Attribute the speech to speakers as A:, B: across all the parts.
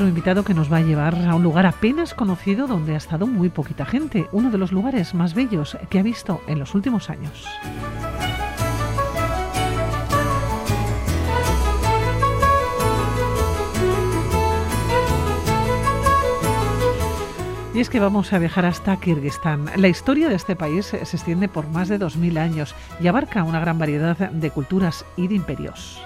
A: nuestro invitado que nos va a llevar a un lugar apenas conocido donde ha estado muy poquita gente, uno de los lugares más bellos que ha visto en los últimos años. Y es que vamos a viajar hasta Kirguistán. La historia de este país se extiende por más de 2.000 años y abarca una gran variedad de culturas y de imperios.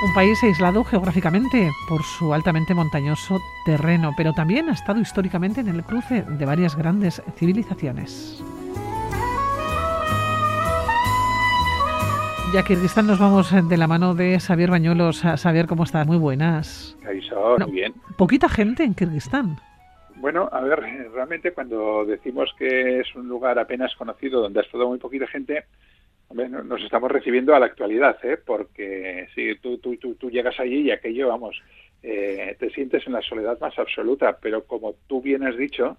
A: Un país aislado geográficamente por su altamente montañoso terreno, pero también ha estado históricamente en el cruce de varias grandes civilizaciones. Ya Kirguistán nos vamos de la mano de Xavier Bañuelos. Xavier, ¿cómo estás? Muy buenas.
B: muy bien.
A: Poquita gente en Kirguistán.
B: Bueno, a ver, realmente cuando decimos que es un lugar apenas conocido donde ha estado muy poquita gente, nos estamos recibiendo a la actualidad, ¿eh? porque si tú, tú, tú, tú llegas allí y aquello, vamos, eh, te sientes en la soledad más absoluta, pero como tú bien has dicho,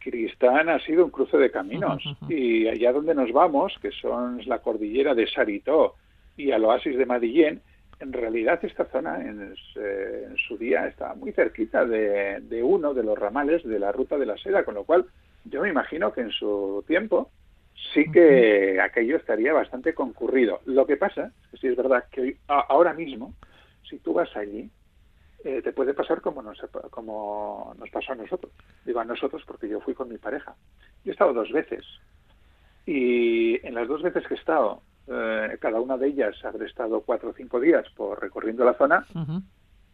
B: Kirguistán ha sido un cruce de caminos. Y allá donde nos vamos, que son la cordillera de Sarito y al oasis de Madillén, en realidad esta zona en, eh, su día estaba muy cerquita de, uno de los ramales de la ruta de la seda, con lo cual yo me imagino que en su tiempo sí que aquello estaría bastante concurrido. Lo que pasa es que sí es verdad que hoy, ahora mismo, si tú vas allí, eh, te puede pasar como nos, como nos pasó a nosotros. Digo a nosotros porque yo fui con mi pareja. Yo he estado dos veces y en las dos veces que he estado, eh, cada una de ellas habré estado cuatro o cinco días por recorriendo la zona,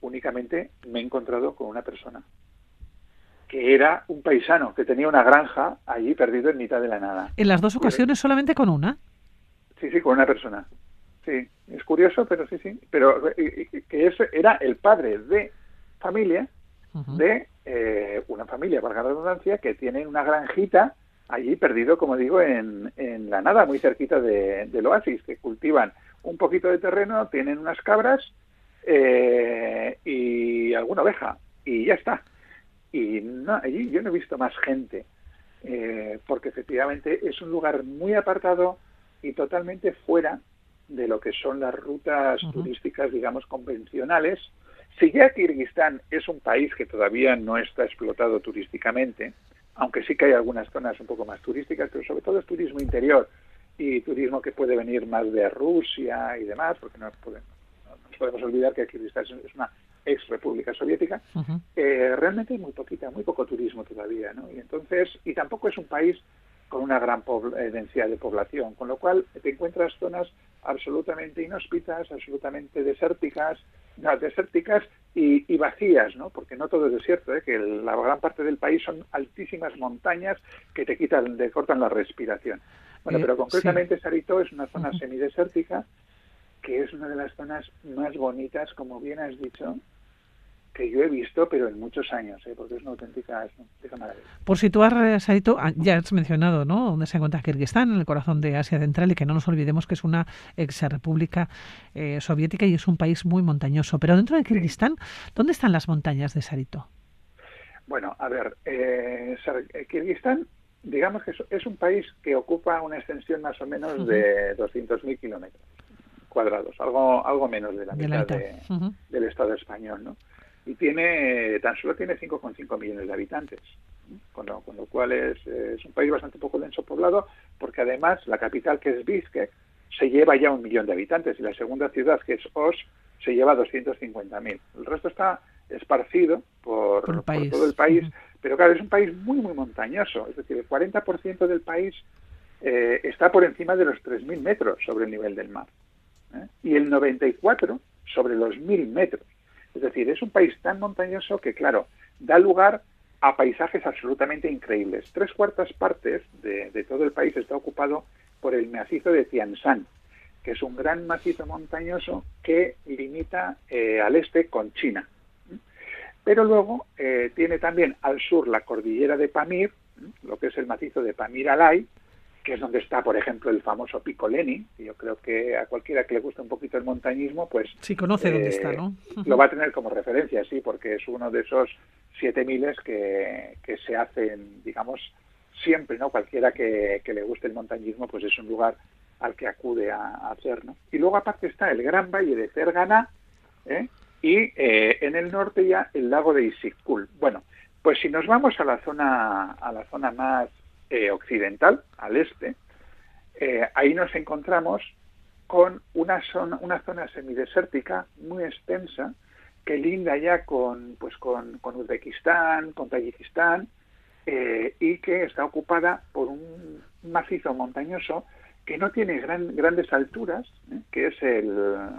B: únicamente me he encontrado con una persona que era un paisano que tenía una granja allí perdido en mitad de la nada.
A: ¿En las dos ocasiones solamente con una?
B: Sí, sí, con una persona. Sí, es curioso, pero sí, sí. Pero que ese era el padre de familia de eh, una familia, valga la redundancia, que tiene una granjita allí perdido, como digo, en, en la nada, muy cerquita de, del oasis, que cultivan un poquito de terreno, tienen unas cabras eh, y alguna oveja, y ya está. Y no, allí yo no he visto más gente, eh, porque efectivamente es un lugar muy apartado y totalmente fuera de lo que son las rutas turísticas, digamos, convencionales. Si ya Kirguistán es un país que todavía no está explotado turísticamente, aunque sí que hay algunas zonas un poco más turísticas, pero sobre todo es turismo interior y turismo que puede venir más de Rusia y demás, porque no podemos, nos podemos olvidar que Kirguistán es una ex república soviética, eh, realmente hay muy poquita, muy poco turismo todavía, ¿no? Y entonces, y tampoco es un país con una gran eh, densidad de población, con lo cual te encuentras zonas absolutamente inhóspitas, absolutamente desérticas, no, desérticas y, vacías, ¿no? Porque no todo es desierto, ¿eh? que la gran parte del país son altísimas montañas que te quitan, te cortan la respiración. Bueno, eh, pero concretamente Sarito es una zona semidesértica que es una de las zonas más bonitas, como bien has dicho, que yo he visto, pero en muchos años, ¿eh? porque es una auténtica, maravilla.
A: Por situar, eh, Sarito, ah, ya has mencionado, ¿no?, donde se encuentra Kirguistán, en el corazón de Asia Central, y que no nos olvidemos que es una ex república eh, soviética y es un país muy montañoso. Pero dentro de Kirguistán, ¿dónde están las montañas de Sarito?
B: Bueno, a ver, Kirguistán, digamos que es, un país que ocupa una extensión más o menos de 200.000 kilómetros cuadrados, algo algo menos de la mitad, del Estado español, ¿no? Y tiene tan solo tiene 5,5 millones de habitantes, con lo, con lo cual es, un país bastante poco denso poblado, porque además la capital, que es Bishkek, se lleva ya un millón de habitantes y la segunda ciudad, que es Osh, se lleva 250.000. El resto está esparcido por, todo el país, pero claro, es un país muy, muy montañoso, es decir, el 40% del país eh, está por encima de los 3.000 metros sobre el nivel del mar ¿eh? y el 94 sobre los 1.000 metros. Es decir, es un país tan montañoso que, claro, da lugar a paisajes absolutamente increíbles. Tres cuartas partes de, todo el país está ocupado por el macizo de Tianshan, que es un gran macizo montañoso que limita eh, al este con China. Pero luego eh, tiene también al sur la cordillera de Pamir, lo que es el macizo de Pamir Alay, que es donde está, por ejemplo, el famoso Pico Lenin. Yo creo que a cualquiera que le guste un poquito el montañismo, pues...
A: Sí, conoce dónde está, ¿no?
B: Lo va a tener como referencia, sí, porque es uno de esos siete miles que, que se hacen, digamos, siempre, ¿no? Cualquiera que, que, le guste el montañismo, pues es un lugar al que acude a, hacer. ¿no? Y luego aparte está el gran valle de Fergana ¿eh? y eh, en el norte ya el lago de Isikul. Bueno, pues si nos vamos a la zona, a la zona más eh, occidental, al este, ahí nos encontramos con una zona, una zona semidesértica muy extensa que linda ya con, pues con, con Uzbekistán, con Tayikistán, y que está ocupada por un macizo montañoso que no tiene gran, grandes alturas, ¿eh? que es el,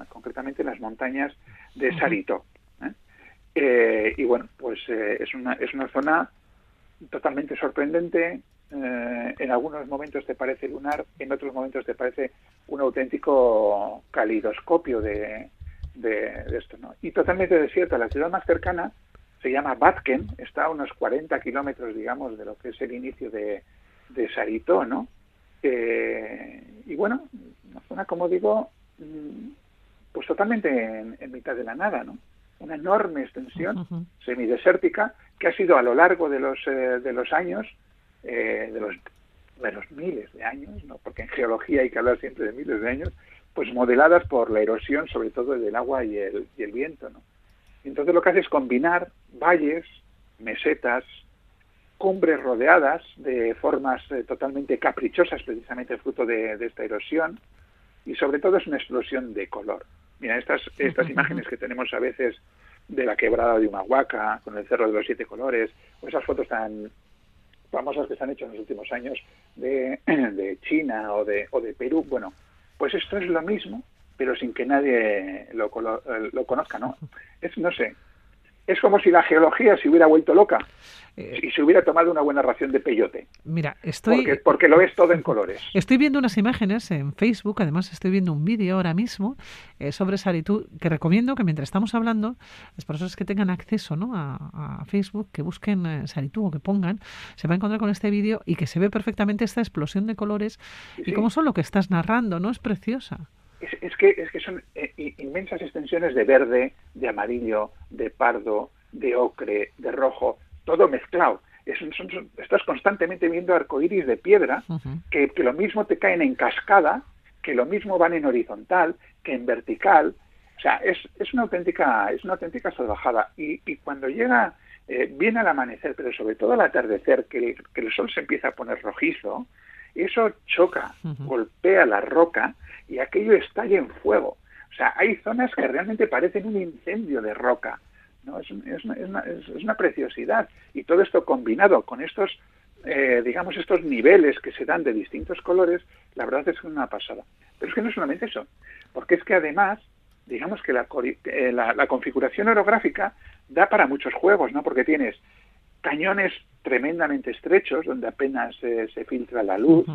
B: concretamente las montañas de Sarito. ¿eh? Eh, y bueno, pues es, una, es una zona totalmente sorprendente. En algunos momentos te parece lunar, en otros momentos te parece un auténtico calidoscopio de, de, esto. ¿no? Y totalmente desierta. La ciudad más cercana se llama Batken, está a unos 40 kilómetros, digamos, de lo que es el inicio de, de Sarito, ¿no? Eh, y bueno, una zona, como digo, mm, pues totalmente en, mitad de la nada, ¿no? Una enorme extensión semidesértica que ha sido a lo largo de los, eh, de los años, eh, de, los, de los miles de años, ¿no? porque en geología hay que hablar siempre de miles de años, pues modeladas por la erosión, sobre todo del agua y el, y el viento. ¿no? Entonces lo que hace es combinar valles, mesetas, cumbres rodeadas de formas eh, totalmente caprichosas, precisamente fruto de, esta erosión, y sobre todo es una explosión de color. Mira, estas, estas imágenes que tenemos a veces de la quebrada de Humahuaca, con el cerro de los siete colores, o esas fotos tan famosas que se han hecho en los últimos años de, de China o de, o de Perú, bueno, pues esto es lo mismo, pero sin que nadie lo, lo conozca, ¿no? Es, no sé, es como si la geología se hubiera vuelto loca eh, y se hubiera tomado una buena ración de peyote.
A: Mira, estoy...
B: Porque, lo ves todo en colores.
A: Estoy viendo unas imágenes en Facebook, además estoy viendo un vídeo ahora mismo eh, sobre Saritú, que recomiendo que mientras estamos hablando, las personas que tengan acceso ¿no? a, Facebook, que busquen eh, o que pongan, se va a encontrar con este vídeo y que se ve perfectamente esta explosión de colores y cómo son lo que estás narrando, ¿no? Es preciosa
B: es, que, es que son eh, inmensas extensiones de verde, de amarillo, de pardo, de ocre, de rojo, todo mezclado. estás constantemente viendo arcoíris de piedra que, lo mismo te caen en cascada, que lo mismo van en horizontal, que en vertical. O sea, es, es una auténtica, es una auténtica salvajada. Y, cuando llega, eh, viene al amanecer, pero sobre todo al atardecer, que el, sol se empieza a poner rojizo, eso choca, golpea la roca y aquello estalla en fuego. O sea, hay zonas que realmente parecen un incendio de roca. ¿no? Es, una, preciosidad. Y todo esto combinado con estos, eh, digamos, estos niveles que se dan de distintos colores, la verdad es es una pasada. Pero es que no solamente eso, porque es que además, digamos que la, eh, la, configuración orográfica da para muchos juegos, ¿no? Porque tienes cañones tremendamente estrechos, donde apenas eh, se filtra la luz,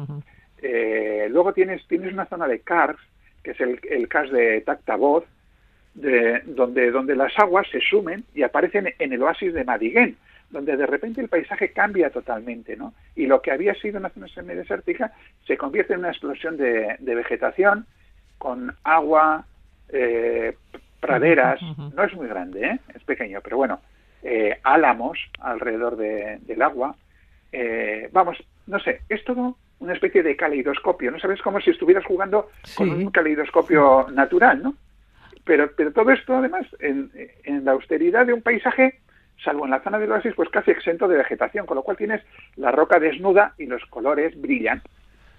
B: eh, luego tienes, tienes una zona de cars, que es el, el de Tactavoz, de, donde, donde las aguas se sumen y aparecen en el oasis de Madiguén, donde de repente el paisaje cambia totalmente, ¿no? Y lo que había sido una zona semidesértica se convierte en una explosión de, vegetación con agua, eh, praderas, no es muy grande, ¿eh? es pequeño, pero bueno, eh, álamos alrededor del agua. vamos, no sé, es todo una especie de caleidoscopio, ¿no? Sabes como si estuvieras jugando con un caleidoscopio natural, ¿no? Pero, pero todo esto, además, en, la austeridad de un paisaje, salvo en la zona del oasis, pues casi exento de vegetación, con lo cual tienes la roca desnuda y los colores brillan,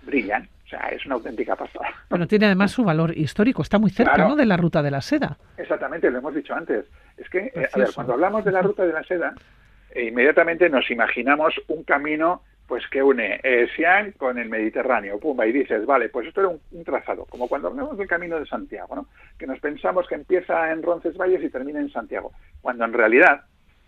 B: brillan. O sea, es una auténtica pasada.
A: Bueno, tiene además su valor histórico, está muy cerca, ¿no?, de la ruta de la seda.
B: Exactamente, lo hemos dicho antes. Es que, eh, a ver, cuando hablamos de la ruta de la seda, eh, inmediatamente nos imaginamos un camino pues que une eh, con el Mediterráneo, pumba, y dices, vale, pues esto era un, trazado, como cuando hablamos del Camino de Santiago, ¿no? Que nos pensamos que empieza en Roncesvalles y termina en Santiago, cuando en realidad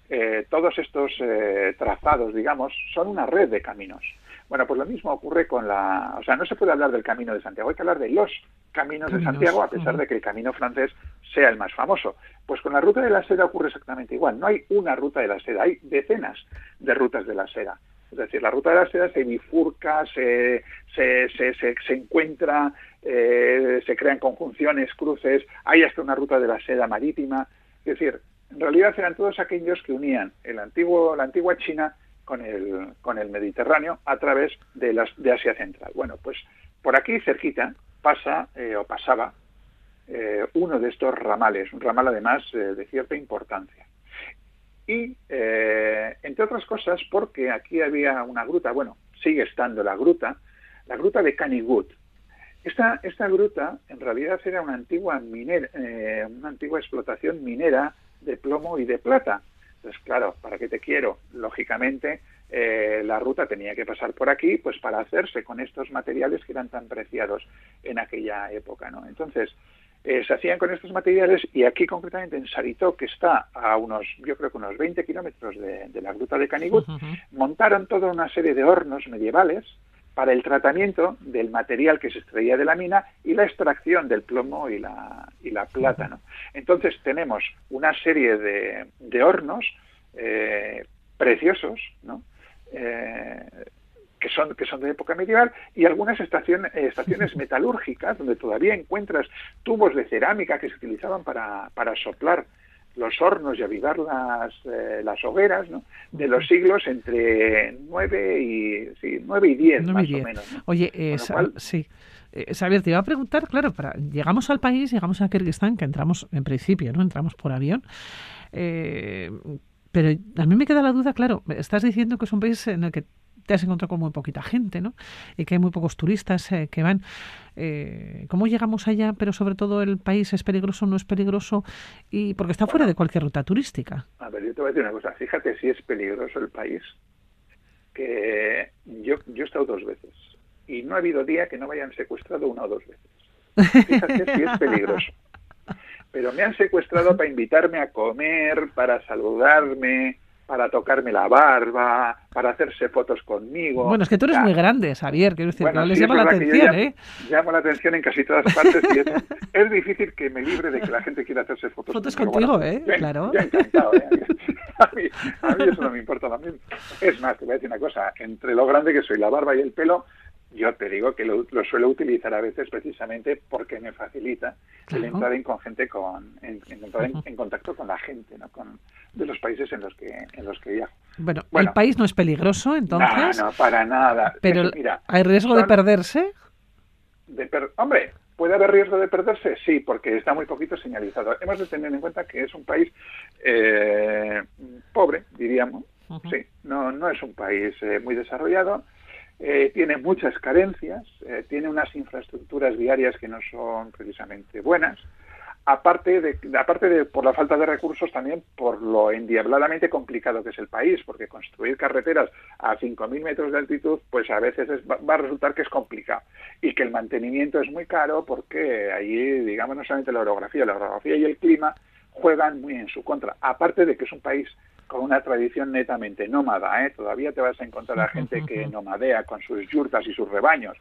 B: eh, todos estos eh, trazados, digamos, son una red de caminos. Bueno, pues lo mismo ocurre con la... O sea, no se puede hablar del Camino de Santiago, hay que hablar de los caminos, de Santiago, a pesar de que el camino francés sea el más famoso. Pues con la ruta de la seda ocurre exactamente igual. No hay una ruta de la seda, hay decenas de rutas de la seda. Es decir, la ruta de la seda se bifurca, se, se, se, se, encuentra, eh, se crean conjunciones, cruces, hay hasta una ruta de la seda marítima. Es decir, en realidad eran todos aquellos que unían el antiguo, la antigua China con el, con el Mediterráneo a través de, las, de Asia Central. Bueno, pues por aquí cerquita, pasa o pasaba uno de estos ramales, un ramal además de cierta importancia. Y, entre otras cosas, porque aquí había una gruta, bueno, sigue estando la gruta, la gruta de Canigud. Esta, esta gruta en realidad era una antigua, minera, eh, una antigua explotación minera de plomo y de plata. Entonces, claro, ¿para qué te quiero? Lógicamente, eh, la ruta tenía que pasar por aquí, pues para hacerse con estos materiales que eran tan preciados en aquella época, ¿no? Entonces, eh, se hacían con estos materiales y aquí concretamente en Sarito, que está a unos, yo creo que unos 20 kilómetros de, la gruta de Canigud, montaron toda una serie de hornos medievales para el tratamiento del material que se extraía de la mina y la extracción del plomo y la, y la plata. Entonces tenemos una serie de, de hornos eh, preciosos, ¿no? Eh, que son, que son de época medieval, y algunas estaciones, estaciones metalúrgicas donde todavía encuentras tubos de cerámica que se utilizaban para, para soplar los hornos y avivar las, eh, las hogueras ¿no? de los siglos entre 9 y, sí, 9 y 10, más o menos.
A: Oye, eh, sí. Eh, te iba a preguntar, claro, para, llegamos al país, llegamos a Kirguistán, que entramos en principio, ¿no? Entramos por avión. Eh, pero a mí me queda la duda, claro, estás diciendo que es un país en el que te has encontrado con muy poquita gente, ¿no? Y que hay muy pocos turistas eh, que van. Eh, ¿Cómo llegamos allá? Pero sobre todo el país es peligroso, no es peligroso, y porque está fuera de cualquier ruta turística.
B: A ver, yo te voy a decir una cosa. Fíjate si es peligroso el país, que yo, yo he estado dos veces y no ha habido día que no me hayan secuestrado una o dos veces. Fíjate si es peligroso. Pero me han secuestrado para invitarme a comer, para saludarme, para tocarme la barba, para hacerse fotos conmigo.
A: Bueno, es que tú eres muy grande, Javier, quiero decir, que no les llama la atención, ¿eh?
B: Llamo la atención en casi todas partes y es, difícil que me libre de que la gente quiera hacerse fotos,
A: fotos contigo. ¿eh? claro.
B: encantado, ¿eh? A mí, a mí eso no me importa también. Es más, te voy a decir una cosa, entre lo grande que soy, la barba y el pelo, yo te digo que lo, suelo utilizar a veces precisamente porque me facilita el entrar en, con gente con en, en, contacto con la gente ¿no? con, de los países en los que en los que viajo.
A: Bueno, el país no es peligroso entonces
B: no, no para nada.
A: pero mira, hay riesgo de perderse
B: de hombre puede haber riesgo de perderse sí porque está muy poquito señalizado. Hemos de tener en cuenta que es un país eh, pobre diríamos. Sí no no es un país eh, muy desarrollado eh, tiene muchas carencias, eh, tiene unas infraestructuras viarias que no son precisamente buenas, aparte de, aparte de por la falta de recursos también por lo endiabladamente complicado que es el país, porque construir carreteras a 5.000 metros de altitud, pues a veces va a resultar que es complicado. Y que el mantenimiento es muy caro porque allí, digamos, no solamente la orografía, la orografía y el clima juegan muy en su contra, aparte de que es un país con una tradición netamente nómada. ¿eh? Todavía te vas a encontrar a gente que nomadea con sus yurtas y sus rebaños,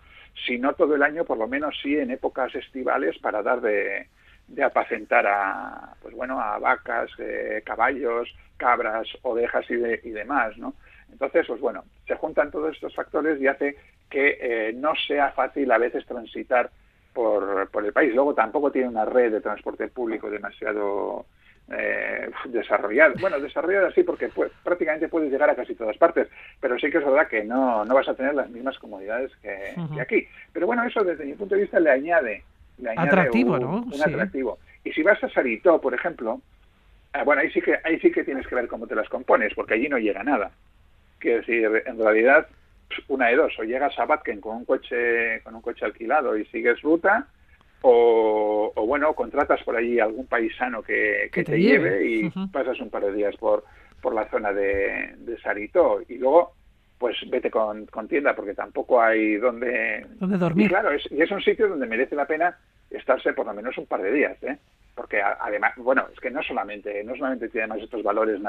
B: si no todo el año, por lo menos sí en épocas estivales para dar de, apacentar a, pues bueno, a vacas, eh, caballos, cabras, ovejas y, y demás, ¿no? Entonces, pues bueno, se juntan todos estos factores y hace que eh, no sea fácil a veces transitar por, por el país. Luego tampoco tiene una red de transporte público demasiado eh, desarrollada. Bueno, desarrollada sí, porque pues, prácticamente puedes llegar a casi todas partes, pero sí que es verdad que no, no vas a tener las mismas comodidades que, aquí. Pero bueno, eso desde mi punto de vista le añade, le añade
A: atractivo,
B: un,
A: ¿no?
B: un atractivo. Y si vas a Sarito, por ejemplo, ah, bueno, ahí sí que ahí sí que tienes que ver cómo te las compones, porque allí no llega nada. Quiero decir, en realidad una de dos, o llegas a Batken con un coche con un coche alquilado y sigues ruta, o, bueno, contratas por allí algún paisano que, que, te, lleve, y pasas un par de días por, por la zona de, de Sarito y luego pues vete con, con, tienda porque tampoco hay donde,
A: ¿Dónde dormir.
B: Y claro, es, y es un sitio donde merece la pena estarse por lo menos un par de días, ¿eh? porque además, bueno, es que no solamente, no solamente tiene más estos valores,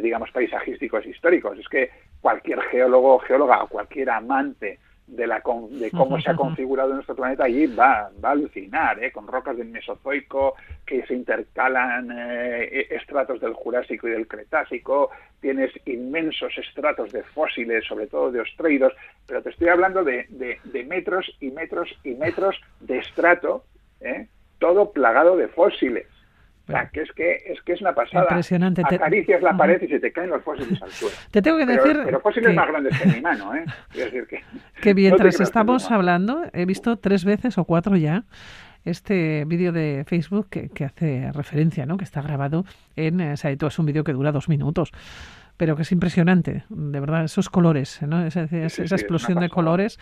B: digamos, paisajísticos históricos, es que cualquier geólogo, geóloga o cualquier amante de, la, de cómo se ha configurado nuestro planeta allí va, va a alucinar, ¿eh? con rocas del Mesozoico que se intercalan eh, estratos del Jurásico y del Cretácico, tienes inmensos estratos de fósiles, sobre todo de ostreidos, pero te estoy hablando de, de, metros y metros y metros de estrato, ¿eh? todo plagado de fósiles. Que es que es que es una pasada.
A: Impresionante.
B: Acaricias la pared y se te caen los fósiles al suelo.
A: Te tengo que decir.
B: Pero fósiles más grandes que mi mano, ¿eh? decir que,
A: que mientras estamos hablando, he visto tres veces o cuatro ya este vídeo de Facebook que, que, hace referencia, ¿no? Que está grabado en eh, Saito. Es un vídeo que dura dos minutos pero que es impresionante, de verdad, esos colores, ¿no? esa, explosión de colores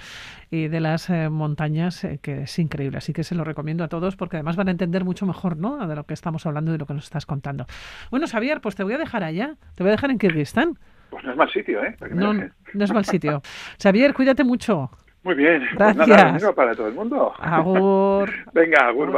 A: y de las eh, montañas eh, que es increíble. Así que se lo recomiendo a todos porque además van a entender mucho mejor ¿no? de lo que estamos hablando y de lo que nos estás contando. Bueno, Xavier, pues te voy a dejar allá, te voy a dejar en Kirguistán.
B: Pues no es mal sitio, ¿eh?
A: No, no es mal sitio. Xavier, cuídate mucho.
B: Muy bien.
A: Gracias.
B: Pues para todo el mundo.
A: Agur.
B: Venga, agur.